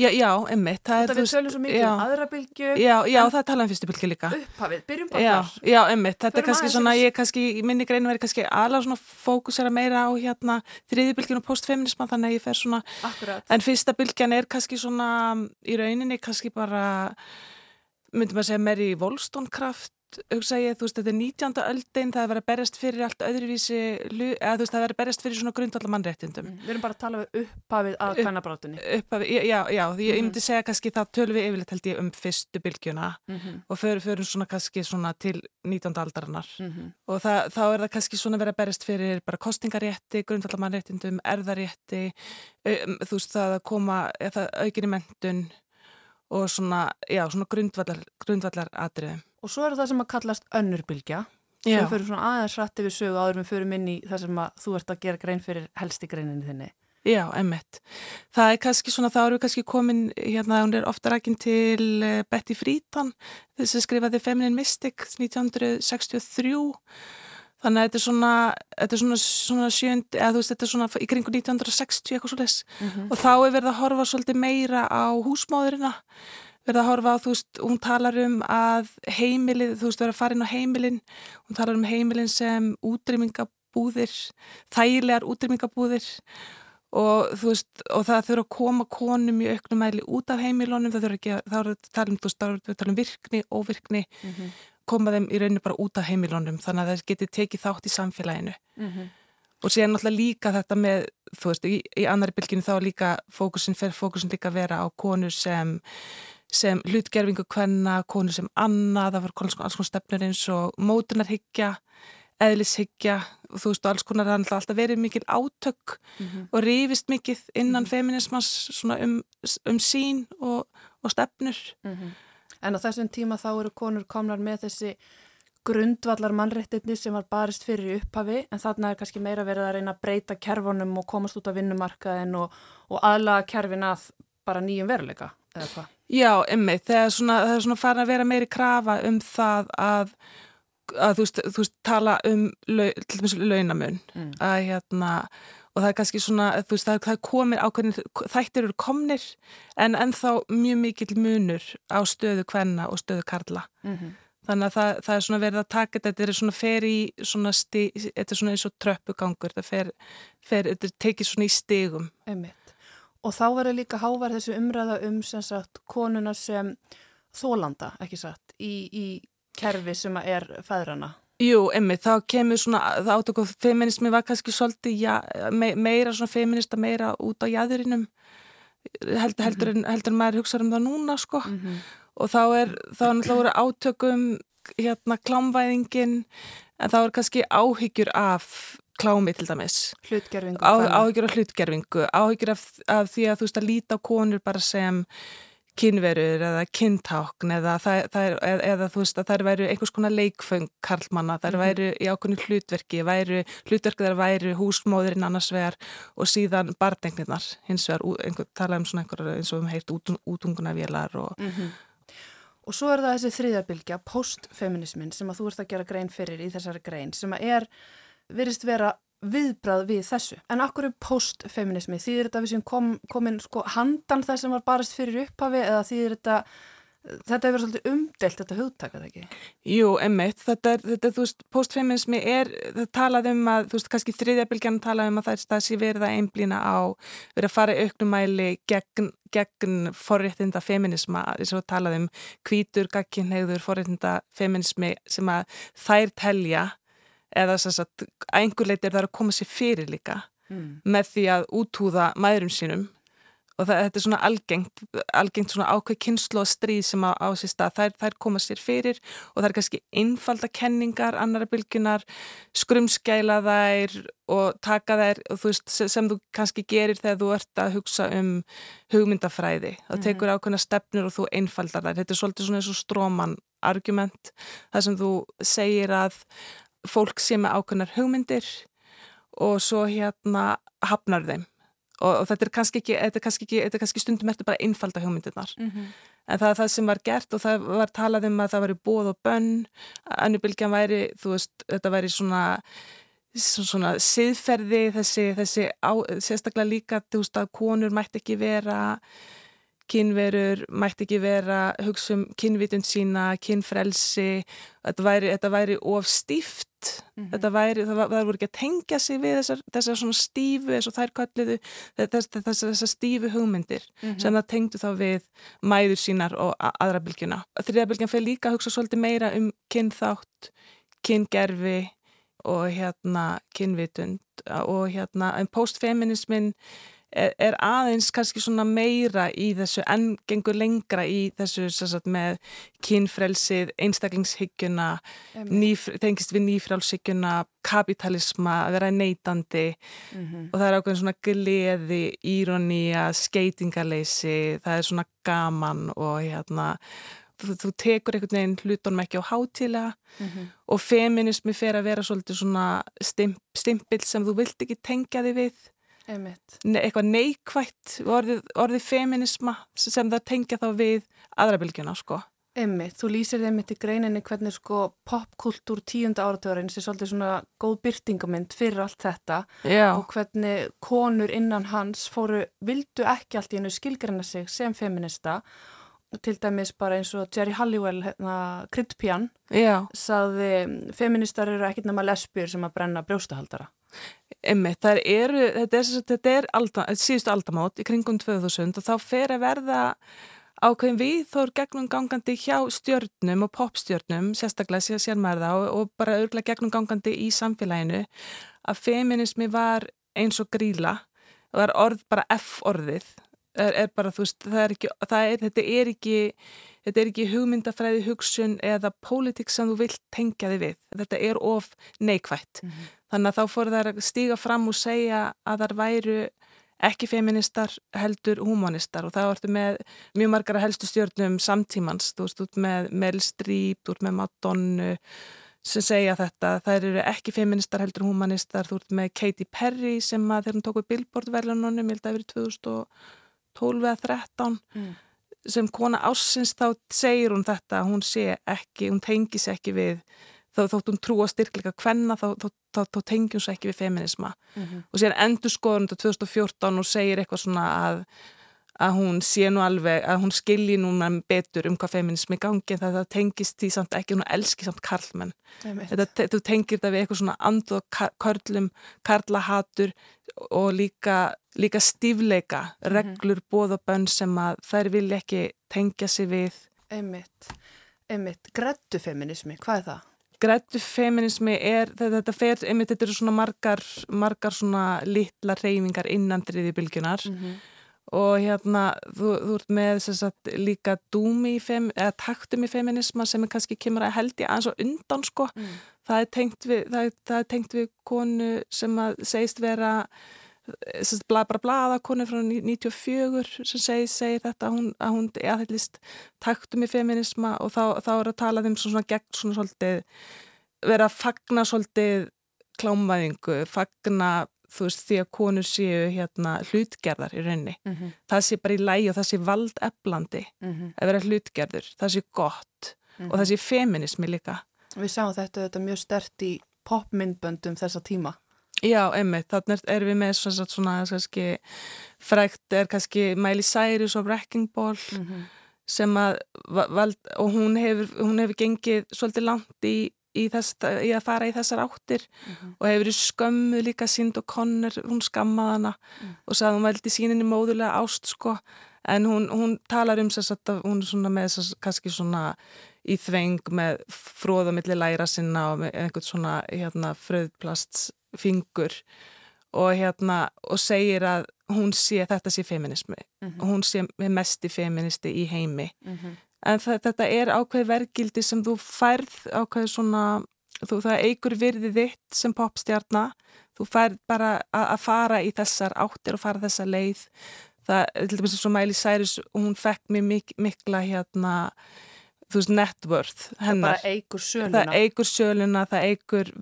Já, já, emmitt. Þetta við tölum svo mikið um aðra bylgu. Já, já, það er talað um fyrstu bylgu líka. Upphafið, byrjum bara já, þar. Já, emmitt. Þetta er kannski svona, ég kannski, í minni greinu verið kannski alveg svona fókusera meira á hérna þriðibylgjun og postfeminisman, þannig að ég fer svona, Akkurat. en fyrsta bylgjan er kannski svona í rauninni kannski bara, myndum að segja meiri volstónkraft, hugsa ég, þú veist, þetta er 19. öldin, það er verið að berjast fyrir allt öðruvísi, eða þú veist, það er verið að berjast fyrir svona grundvallar mannréttindum. Mm, Við erum bara að tala um upphafið að kvennabrátunni. Uppafi, já, já, því ég Mhm. myndi segja kannski þá tölum við yfirleitt held ég um fyrstu bylgjuna Mm og förum, förum svona kannski svona til 19. aldarinnar -hmm. og það, þá er það kannski svona verið að berjast fyrir bara kostingarétti, grundvallamannréttindum, erðarétti, um, þú veist það að koma, eða og svona, já, svona grundvallar, grundvallar atriðum. Og svo er það sem að kallast önnur bylgja. Svo fyrir svona aðeins rætti við sögu áður við fyrir inn í það sem að þú ert að gera grein fyrir helsti greininni þinni. Já, emmitt. Það er kannski svona, þá erum við kannski komin, hérna, hún er ofta rækin til eh, Betty Friedan, þess að skrifaði Feminine Mystic 1963. Þannig að þetta er svona, þetta er svona, svona sjönd, eða þú veist, þetta er svona í kringu 1960 eitthvað svo les. Og þá er verið að horfa svolítið meira á húsmóðurina, verið að horfa á, þú veist, hún talar um að heimilið, þú veist, verið að fara inn á heimilin, hún talar um heimilin sem útrýmingabúðir, þægilegar útrýmingabúðir og þú veist, og það þurfa að koma konum í auknum mæli út af heimilónum, það þurfa ekki að, þá er að tala um, þú veist, tala um virkni, óvirkni, koma þeim í rauninu bara út af heimilónum, þannig að það geti tekið þátt í samfélaginu. Og síðan náttúrulega líka þetta með, þú veist, í, í annari bylginu þá líka fókusin, fer fókusin líka að vera á konur sem, sem hlutgerfingu kvenna, konur sem annað, það var alls konar, stefnur eins og mótunarhyggja, eðlishyggja, og þú veist, og alls konar það er alltaf verið mikil átök og rífist mikið innan feminismans svona um, um sín og, og stefnur. En á þessum tíma þá eru konur komnar með þessi grundvallar mannréttinni sem var barist fyrir upphafi en þarna er kannski meira verið að reyna að breyta kerfunum og komast út á vinnumarkaðin og, og aðlaga kerfin að bara nýjum veruleika eða hvað. Já, svona, það er svona farin að vera meiri krafa um það að, að þú, veist, þú veist, tala um lau, til dæmis launamun Mm. að hérna og það er kannski svona, þú veist, það það komið ákveðin, þættir eru komnir en ennþá mjög mikill munur á stöðu kvenna og stöðu karla. Mm Þannig að það, það er svona verið að taka þetta, þetta er svona fer í svona sti, þetta er svona eins og tröppugangur, þetta fer, fer þetta tekið svona í stigum. Einmitt. Og þá verður líka hávar þessi umræða um sem sagt konuna sem þólanda, ekki satt, í, í kerfi sem er feðrana. Jú, emmi, þá kemur svona, það átök og feminismi var kannski svolítið ja, me, meira svona feminista, meira út á jæðurinum, heldur, heldur, en, heldur en maður hugsa um það núna, sko. Og þá er, þá er náttúrulega voru átökum, hérna, klámvæðingin, en þá er kannski áhyggjur af klámi til dæmis. Hlutgerfingu áhyggjur af hlutgerfingu, áhyggjur af, af því að þú veist að líta á konur bara sem kynverur eða kyntákn eða, það, það er, eða, þú veist að það væru einhvers konar leikföng karlmanna, það Mhm. væru í ákveðinu hlutverki, væru, hlutverki þar væru húsmóðurinn annars vegar og síðan barnengnirnar hins vegar, einhver, tala um svona einhver eins og við heilt út, útungunavélar og Og svo er það þessi þriðabilgja, postfeminismin, sem að þú ert að gera grein fyrir í þessari grein, sem að er, virðist vera viðbrað við þessu. En akkur er postfeminismi? Þýðir þetta við sem kom, komin sko handan það sem var barist fyrir upphafi eða þýðir þetta, þetta hefur svolítið umdelt þetta hugtakað ekki? Jú, emmitt, þetta þetta, þú veist, postfeminismi er, það talað um að, þú veist, kannski þriðjabilgjarn talað um að það er það sé verið að einblýna á, verið að fara auknumæli gegn, gegn forréttinda feminisma, eins og talað um hvítur, gagkinnhegður, forréttinda feminismi sem að þær telja, eða að einhver leiti er það að koma sér fyrir líka Mm. með því að útúða mæðurum sínum. Og það, þetta er svona algengt, algengt svona ákveð kynslu og stríð sem á, á sér stað, þær, þær koma sér fyrir og það er kannski einfalda kenningar annara bylgunar, skrumskæla þær og taka þær og þú veist, sem, þú kannski gerir þegar þú ert að hugsa um hugmyndafræði. Þá tekur ákveðna stefnur og þú einfaldar þær, þetta er svolítið svona eins og stróman argument, það sem þú segir að fólk sé með ákveðnar hugmyndir og svo hérna hafnar þeim. Og, og þetta er ekki, þetta er ekki, þetta er kannski stundum eftir bara einfalda hugmyndirnar. Mhm. en það er það sem var gert og það var talað um að það væri bóð og bönn. Annubilgjan væri, þú veist, þetta væri svona svona siðferði þessi, þessi á, sérstaklega líka, þú veist að konur mætti ekki vera kynverur, mætti ekki vera hugsa um kynvitund sína, kynfrelsi. Þetta væri, þetta væri of stíft þetta væri, það, það voru ekki að tengja sig við þessar, þessar svona stífu eins og þær kalliðu þessar, þessar, þessar stífu hugmyndir sem það tengdu þá við mæður sínar og aðra bylgjuna. Þriðabylgjan fyrir líka að hugsa svolítið meira um kynþátt, kyngerfi og hérna kynvitund og hérna en postfeminismin er, er aðeins kannski svona meira í þessu en gengur lengra í þessu sagt, með kynfrelsið, einstaklingshyggjuna nýf, tengist við nýfrálshyggjuna kapitalisma, að vera neytandi og það er ákveðin svona gleði, íronía, skeitingarleysi, það er svona gaman og hérna þú, þú tekur einhvern veginn hlutunum ekki á hátílega og feminismi fer að vera svolítið svona stimp, stimpill sem þú vilt ekki tengja þig við. Ne eitthvað neikvætt orðið, orðið feminisma sem það tengja þá við aðrabylgjuna sko. Einmitt, þú lýsir þeim mitt í greininni hvernig sko popkultúr tíunda áratugurinn sé svolítið svona góð byrtingamind fyrir allt þetta Já, og hvernig konur innan hans fóru, vildu ekki allt í hennu skilgreina sig sem feminista til dæmis bara eins og Jerry Halliwell, hérna, kryddpjan já, saði feministar eru ekkit nema lesbjur sem að brenna brjóstahaldara. Það eru, þetta er, þetta er alda, síðustu aldamót í kringum 2000 og þá fer að verða ákveðin við þó er gegnum gangandi hjá stjörnum og popstjörnum, sérstaklega sér, sér maður það og, bara örgulega gegnum gangandi í samfélaginu að feminismi var eins og gríla og það er orð bara F-orðið er, er bara, veist, það er ekki, það þetta er ekki þetta er ekki hugmyndafræði hugsun eða pólitík sem þú vilt tengja þig við. Þetta er of neikvætt. Þannig að þá fór þær að stíga fram og segja að þar væru ekki feministar heldur humanistar og það vartu með mjög margar helstu stjórnum samtímans, þú veist, út með Meryl Streep, út með Madonna sem segja þetta, þær eru ekki feministar heldur humanistar, þú ert með Katy Perry sem að þegar hún tók við Billboard-verðlununum, ég held að það verið 2012 eða 13 Mm. Sem kona ársins þá segir hún þetta, hún sé ekki, hún tengi sér ekki við, þó, þótt hún trúa styrkleika hvenna, þá, þá, þá, þá tengi hún sér ekki við feminisma. Og síðan endur skoðun þetta 2014 og segir eitthvað svona að, að hún sé nú alveg, að hún skilji núna betur um hvað feminismi gangi, en það, það tengist því samt ekki, hún elski samt karlmenn. Þetta, þú tengir þetta við eitthvað svona and og ka- körlum, karlahatur og líka, líka stífleika, reglur, bóð og bönn sem að þær vilja ekki tengja sig við. Einmitt. Einmitt. Grettu feminismi, hvað er það? Grættu feminismi er, þetta, þetta fer, einmitt þetta eru svona margar, margar svona litla reyfingar innan þriði bylgjunar og hérna þú, þú ert með að líka dúmi í fem, eða taktum í feminisma sem er kannski kemur að held ég aðeins og undan sko. Það er tengt við, það er, það er tengt við konu sem að segist vera sérst, bla, bara blaðakonu frá 94 sem segir, segir þetta hún, að hún aðhællist taktum í feminisma og þá, þá er að tala þeim svona gegn svona svolítið vera að fagna svolítið klámaðingu, fagna þú veist því að konur séu hérna hlutgerðar í rauninni. Mm -hmm. Það sé bara í lægi og það sé valdeflandi mm -hmm. að vera hlutgerður, það sé gott mm -hmm. og það sé feminismi líka. Við sáum þetta, þetta mjög stert í popmyndböndum þessa tíma. Já, einmitt, þannig er við með svona, svona kannski, frækt er kannski Miley Cyrus og Wrecking Ball sem að, vald, og hún hefur, hún hefur gengið svolítið langt í í, þess, í að fara í þessar áttir mm -hmm. og hefur skömmu líka sínd og Conner, hún skammaði hana mm. og sagði hún veldi síninni móðulega ást sko, en hún, hún talar um þess að hún er svona með þess að kannski svona í þveng með fróðamilli læra sinna og með einhvern svona hérna fröðplastfingur og hérna og segir að hún sé þetta sé feminismi mm -hmm. hún sé mest í feministi í heimi. -hmm en þetta er ákveð vergildi sem þú færð ákveð svona, þú, það eigur virði þitt sem popstjarnar þú færð bara að fara í þessar áttir og fara þessa leið. Það, til dæmis eins og Miley Cyrus hún fekk mér mik mikla hérna þú veist, net worth hennar. Það eigur söluna. Það eigur söluna, það eigur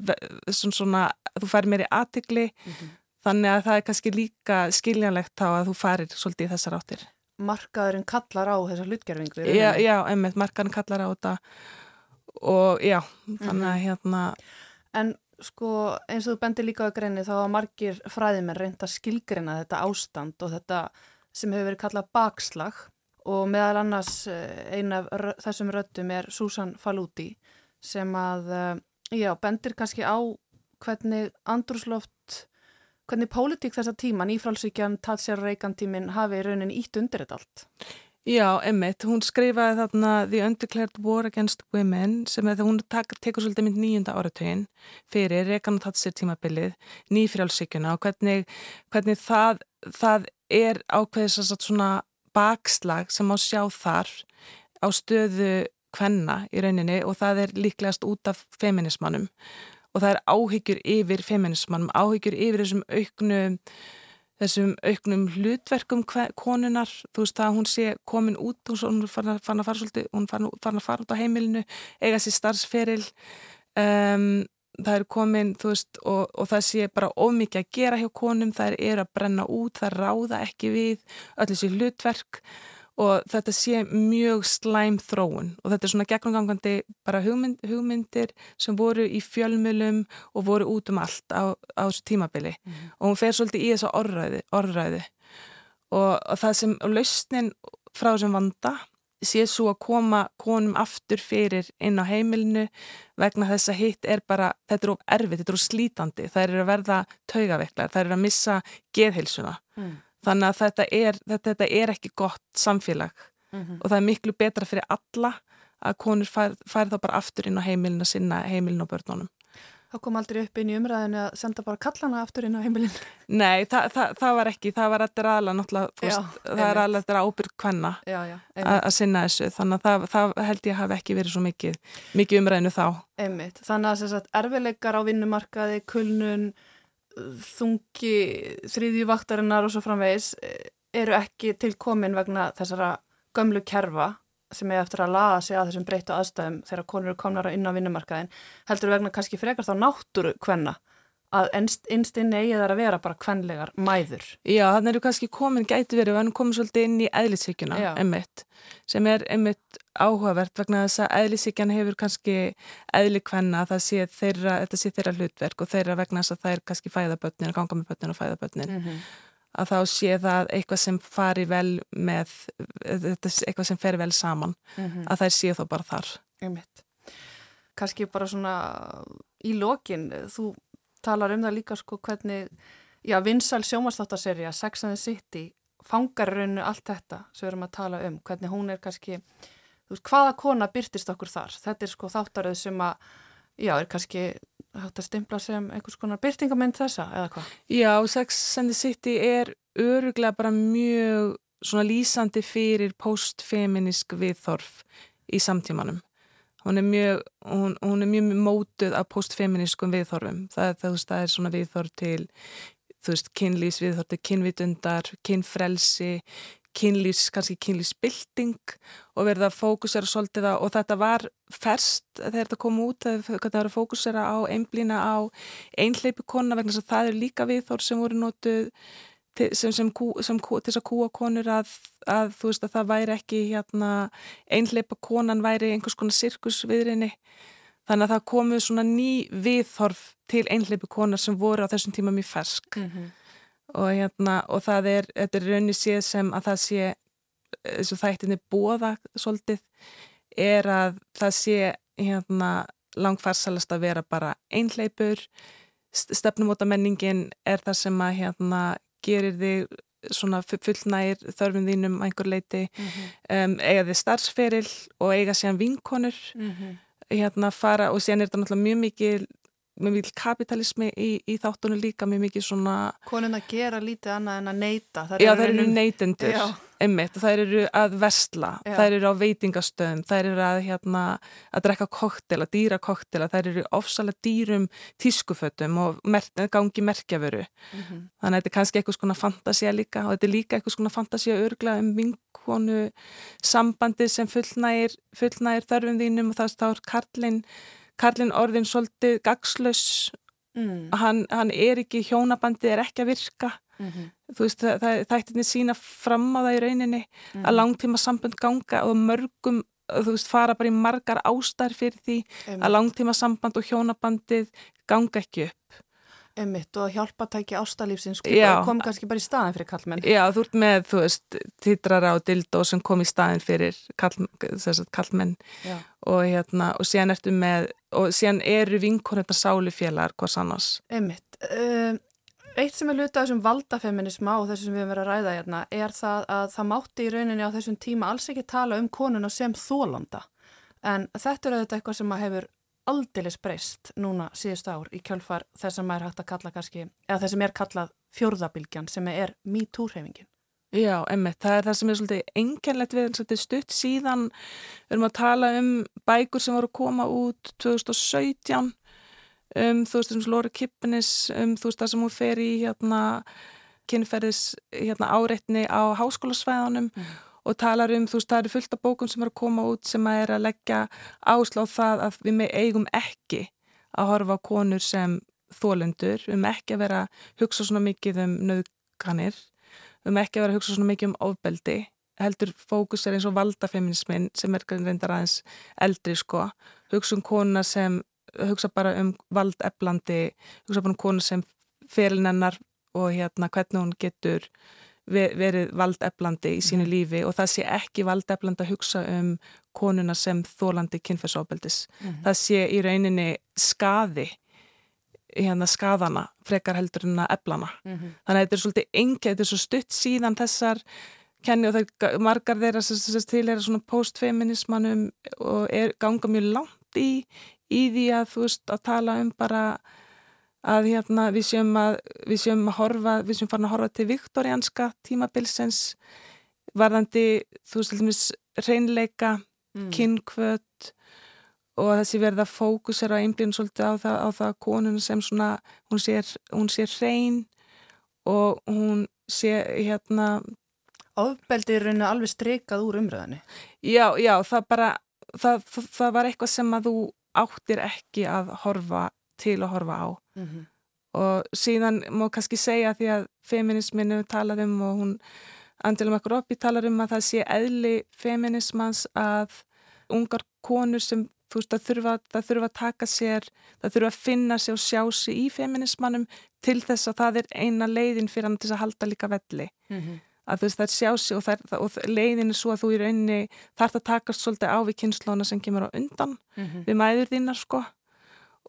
svona, svona þú fær mér í aðtikli mm -hmm. þannig að það er kannski líka skiljanlegt þá að þú farir svolítið í þessar áttir markaðurinn kallar á þessa hlutgerfingu. Já, já, einmitt, markaðurinn kallar á þetta og já, þannig að mhm. hérna... En sko eins og þú bendir líka á greinni þá að margir fræðimenn reynda skilgreina þetta ástand og þetta sem hefur verið kallað bakslag og meðal annars eh, eina af þessum röttum er Susan Faludi sem að, eh, já, bendir kannski á hvernig andrúsloft hvernig pólitík þessa tíma, nýfrálsíkjan, tatsjar reikantímin hafi raunin ítt undir þetta allt? Já, Emmett, hún skrifaði þarna The Undeclared War Against Women sem það hún tekur svolítið mynd nýjunda áratögin fyrir Rekan og Tatsir tímabilið, nýfrálsíkjuna og hvernig, hvernig það, það er ákveðis að svona bakslag sem á sjá þar á stöðu kvenna í rauninni og það er líklegast út af feminismannum og það er áhyggjur yfir feminismannum, áhyggjur yfir þessum auknum þessum auknum hlutverkum konunar, þú veist það að hún sé komin út hún fann að fara svolítið, hún fann að fara út á heimilinu eiga sér starfsferil um, það er komin þú veist og, og það sé bara ómikið að gera hjá konum, það er að brenna út það ráða ekki við öll þessi hlutverk og þetta sé mjög slæm þróun og þetta er svona gegnumgangandi bara hugmynd, hugmyndir sem voru í fjölmjölum og voru út um allt á, á þessu tímabili mm -hmm. og hún fer svolítið í þessa orðræði, orðræði. Og, og það sem lausnin frá þessum vanda sé svo að koma konum aftur fyrir inn á heimilinu vegna þess að hitt er bara, þetta er of erfið, þetta er of slítandi, það er að verða taugaveiklar, það er að missa geðhilsuna mm. Þannig að þetta er, þetta, þetta er ekki gott samfélag mm -hmm. og það er miklu betra fyrir alla að konur fær, fær þá bara aftur inn á heimilin að sinna heimilin og börnunum. Það kom aldrei upp inn í umræðinu að senda bara kallana aftur inn á heimilin? Nei, það, það, það var ekki. Það var að ræða náttúrulega, já, það er að ábyrg hvenna að sinna þessu. Þannig að það held ég hafi ekki verið svo mikið, mikið umræðinu þá. Einmitt. Þannig að sagt, erfileikar á vinnumarkaði, kulnun, þungi þriðjuvaktarinnar og svo framvegis eh, eru ekki tilkomin vegna þessara gömlu kerfa sem er eftir að laða sig að þessum breytu aðstæðum þegar konur eru komnar inn á vinnumarkaðin heldur vegna kannski frekar þá náttúru hvenna að einst inn eigi þar að vera bara hvenlegar mæður. Já, þannig eru kannski komin, gæti verið, hann komið svolítið inn í eðlisíkjuna, emitt, sem er emitt áhugavert vegna þess að eðlisíkjan hefur kannski eðli hvenna að sé þeirra, þetta sé þeirra hlutverk og þeirra vegna þess að það er kannski fæðabötnin, að ganga með bötnin og fæðabötnin. Mm -hmm. Að þá sé það eitthvað sem fari vel með, eitthvað sem fer vel saman, mm -hmm. að það sé þá bara þar. Emitt. Kannski bara svona í lokin, þú talar um það líka sko hvernig, já, vinsal sjómastáttaserja, Sex and the City, fangar rauninu allt þetta sem við erum að tala um, hvernig hún er kannski, þú veist, hvaða kona byrtist okkur þar? Þetta er sko þáttaröð sem að, já, er kannski hægt að stimpla sem einhvers konar byrtingamind þessa, eða hvað? Já, Sex and the City er öruglega bara mjög svona lýsandi fyrir postfeminisk viðþorf í samtímanum hún er mjög, hún, hún er mjög mótuð af postfeminískum viðþorfum það, það, það er svona viðþorf til þú veist, kynlýsviðhorti, kynvitundar, kynfrelsi, kynlýs, kannski kynlýsbilding og verða að fókusera svolítið á, og þetta var ferst þegar þetta kom út, þetta var að fókusera á einblýna á einhleipi kona vegna þess að það er líka viðhor sem voru nótuð til þess að kúa konur að, að þú veist að það væri ekki hérna, einhleipa konan væri einhvers konar sirkusviðrinni. Þannig að það komu svona ný viðhorf til einhleipi konar sem voru á þessum tíma mjög fersk. Mm -hmm og, hérna, og það er, þetta er raunni séð sem að það sé og þættinni bóða svolítið er að það sé hérna, langfarsalast að vera bara einhleipur stefnumóta menningin er það sem að hérna, gerir þig svona fullnægir þörfum þínum einhver leiti mm -hmm. um, eiga þið starfsferil og eiga síðan vinkonur mm -hmm. hérna fara og síðan er þetta náttúrulega mjög mikið mjög mikil kapitalismi í, í þáttunum líka mjög mikil svona Konun að gera lítið annað en að neyta Já, það eru neytendur einmitt, það eru að versla Já. það eru á veitingastöðum það eru að, hérna, að drekka koktela, dýra koktela það eru ofsalega dýrum tískufötum og mer gangi merkjaföru mm -hmm. þannig að þetta er kannski eitthvað svona fantasia líka og þetta er líka eitthvað svona fantasia örgla um vinkonu sambandi sem fullnægir, fullnægir þörfum þínum og það er Karlinn Karlinn orðin svolítið gagslaus mm. hann, hann er ekki hjónabandi er ekki að virka mm -hmm. þú veist það, þættinni sína fram á það í rauninni mm. að langtíma sambund ganga og mörgum þú veist fara bara í margar ástær fyrir því að langtíma samband og hjónabandið ganga ekki upp Emmitt og hjálpatæki ástalífsins kom kannski bara í staðin fyrir kallmenn. Já, þú ert með, þú veist, titrara og dildó sem kom í staðin fyrir kall, kallmenn og hérna, og síðan ertu með, og síðan eru vinkonirna sálufélagar hvers annars. Emmitt. Uh, eitt sem er luta þessum valdafeminisma og þessum við erum verið að ræða hérna er það að það mátti í rauninni á þessum tíma alls ekki tala um konuna sem þólanda. En þetta er auðvitað eitthvað sem að hefur aldeilis breyst núna síðust ár í kjölfar þess að maður hægt að kalla kannski, eða þess að mér kallað fjórðabilgjan sem er MeToo-hreyfingin. Já, emmitt, það er það sem er svolítið enginlegt við svolítið stutt síðan. Við erum að tala um bækur sem voru að koma út 2017 um þú veist þessum Lóri Kipnis um þú veist það sem hún fer í hérna kynferðis hérna áreitni á háskólasvæðanum mm og talar um, þú veist, það eru fullt af bókum sem er að koma út sem að er að leggja ásláð það að við með eigum ekki að horfa á konur sem þólendur, við með ekki að vera hugsa svona mikið um nöðganir, við með ekki að vera hugsa svona mikið um ofbeldi, heldur fókus er eins og valdafeminismin sem er reyndar aðeins eldri sko, hugsa um konuna sem, hugsa bara um valdeflandi, hugsa bara um konuna sem ferilnennar og hérna hvernig hún getur verið valdeflandi í sínu mhm. lífi og það sé ekki valdeflandi að hugsa um konuna sem þólandi kynferðsóbeldis. Mm -hmm. Það sé í rauninni skaði hérna skadana frekar heldur en að eflana. Mm -hmm. Þannig að þetta er svolítið engi, þetta er svo stutt síðan þessar kenni og það margar þeirra sem til er svona postfeminismanum og er ganga mjög langt í, í því að þú veist að tala um bara að hérna, við séum að við séum að horfa, við séum farin að horfa til viktorianska tímabilsens varðandi, þú veist, reynleika, mm. kynkvöt og þessi verða fókus er að einblíðin svolítið á það, á það konun sem svona, hún sér hún sér reyn og hún sé hérna Ofbeldi er rauninu alveg streikað úr umröðinni Já, já, það bara það, það var eitthvað sem að þú áttir ekki að horfa til að horfa á mm -hmm. og síðan má kannski segja því að feminisminu talar um og hún Andilum Akropi talar um að það sé eðli feminismans að ungar konur sem þú veist að þurfa, það þurfa að taka sér það þurfa að finna sér og sjá sér í feminismannum til þess að það er eina leiðin fyrir hann til að halda líka velli mm -hmm. að þú veist það er sjá sér og, það, og leiðin er svo að þú í rauninni þarf að takast svolítið á við kynnslóna sem kemur á undan mm -hmm. við mæður þínar sko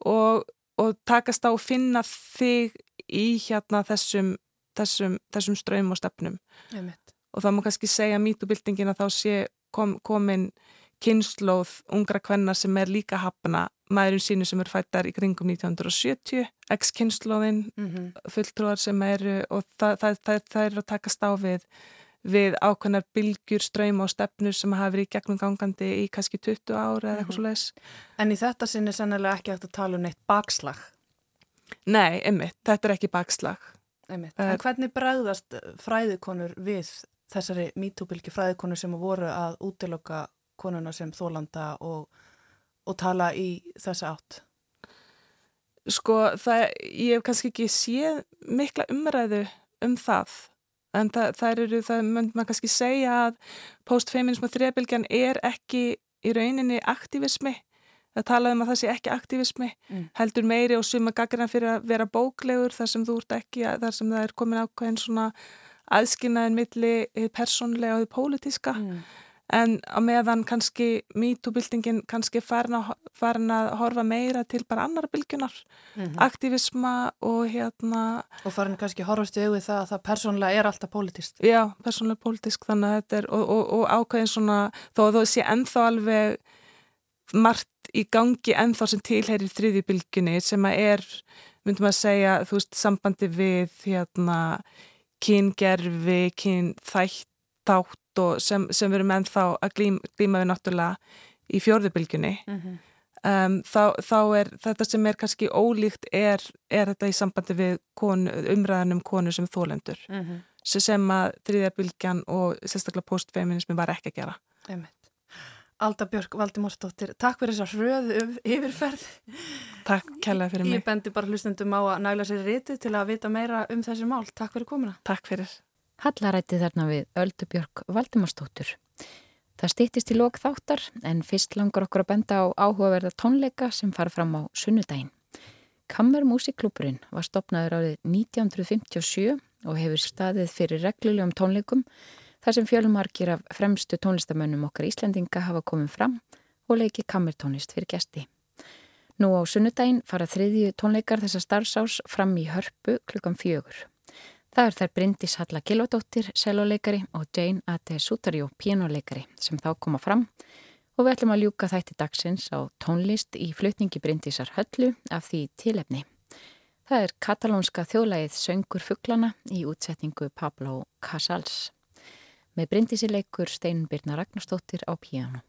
og og takast á að finna þig í hérna þessum, þessum, þessum ströym og stefnum og það má kannski segja mítubildingin að þá sé kom, komin kynnslóð ungra kvenna sem er líka hafna maðurinn sínu sem er fættar í kringum 1970, ex-kynnslóðin mm -hmm. fulltrúar sem eru og það, það, það, það er að takast á við við ákveðnar bylgjur, ströym og stefnur sem hafa verið í gegnum gangandi í kannski 20 ára eða eitthvað svo leiðis. En í þetta sinn er sennilega ekki hægt að tala um neitt bakslag? Nei, einmitt, þetta er ekki bakslag. Einmitt. En hvernig bregðast fræðikonur við þessari mítúbylgi fræðikonur sem voru að útiloka konuna sem þólanda og, og tala í þessa átt? Sko, það, ég hef kannski ekki séð mikla umræðu um það en það, það eru, það mönd maður kannski segja að postfeminism og þrejabilgjan er ekki í rauninni aktivismi það talaði um að það sé ekki aktivismi mm. heldur meiri og suma gaggarna fyrir að vera bóklegur þar sem þú ert ekki þar sem það er komin ákveðin svona aðskinaðin milli persónlega og því pólitíska. Mm en á meðan kannski MeToo-byltingin kannski farin að, farin að horfa meira til bara annar bylgunar, mm -hmm. aktivisma og hérna... Og farin kannski horfast í auðvið það að það persónlega er alltaf pólitist. Já, persónlega pólitist þannig að þetta er, og, og, og ákveðin svona, þó að þú sé ennþá alveg margt í gangi ennþá sem tilherir þriði bylgunni sem að er, myndum að segja, þú veist, sambandi við hérna kyngerfi, kynþætt þátt og sem, sem við erum ennþá að glím, glíma við náttúrulega í fjörðubilgjunni mm -hmm. um, þá, þá er þetta sem er kannski ólíkt er, er þetta í sambandi við konu, umræðanum konu sem þólendur mm -hmm. sem að þriðjabilgjan og sérstaklega postfeminismi var ekki að gera Einmitt. Alda Björk Valdimórsdóttir, takk fyrir þessar hröðu yfirferð. Takk kærlega fyrir mig. Ég bendi bara hlustendum á að næla sér rétti til að vita meira um þessi mál. Takk fyrir komuna. Takk fyrir. Hallarætti þarna við Öldubjörg Valdimarsdóttur. Það stýttist í lok þáttar en fyrst langar okkur að benda á áhugaverða tónleika sem fara fram á sunnudaginn. Kammer Músiklúpurinn var stopnaður árið 1957 og hefur staðið fyrir reglulegum tónleikum þar sem fjölumarkir af fremstu tónlistamönnum okkar Íslendinga hafa komið fram og leikið kammertónlist fyrir gesti. Nú á sunnudaginn fara þriðju tónleikar þessa starfsás fram í hörpu klukkan fjögur. Það er þær Bryndis Halla Gilvadóttir, selvoleikari og Jane A.T. Sutarjó, pianoleikari sem þá koma fram og við ætlum að ljúka þætti dagsins á tónlist í flutningi Bryndisar Höllu af því tilefni. Það er katalónska þjóðlægið Söngur Fugglana í útsetningu Pablo Casals. Með Bryndisi leikur Steinun Birna Ragnarstóttir á piano.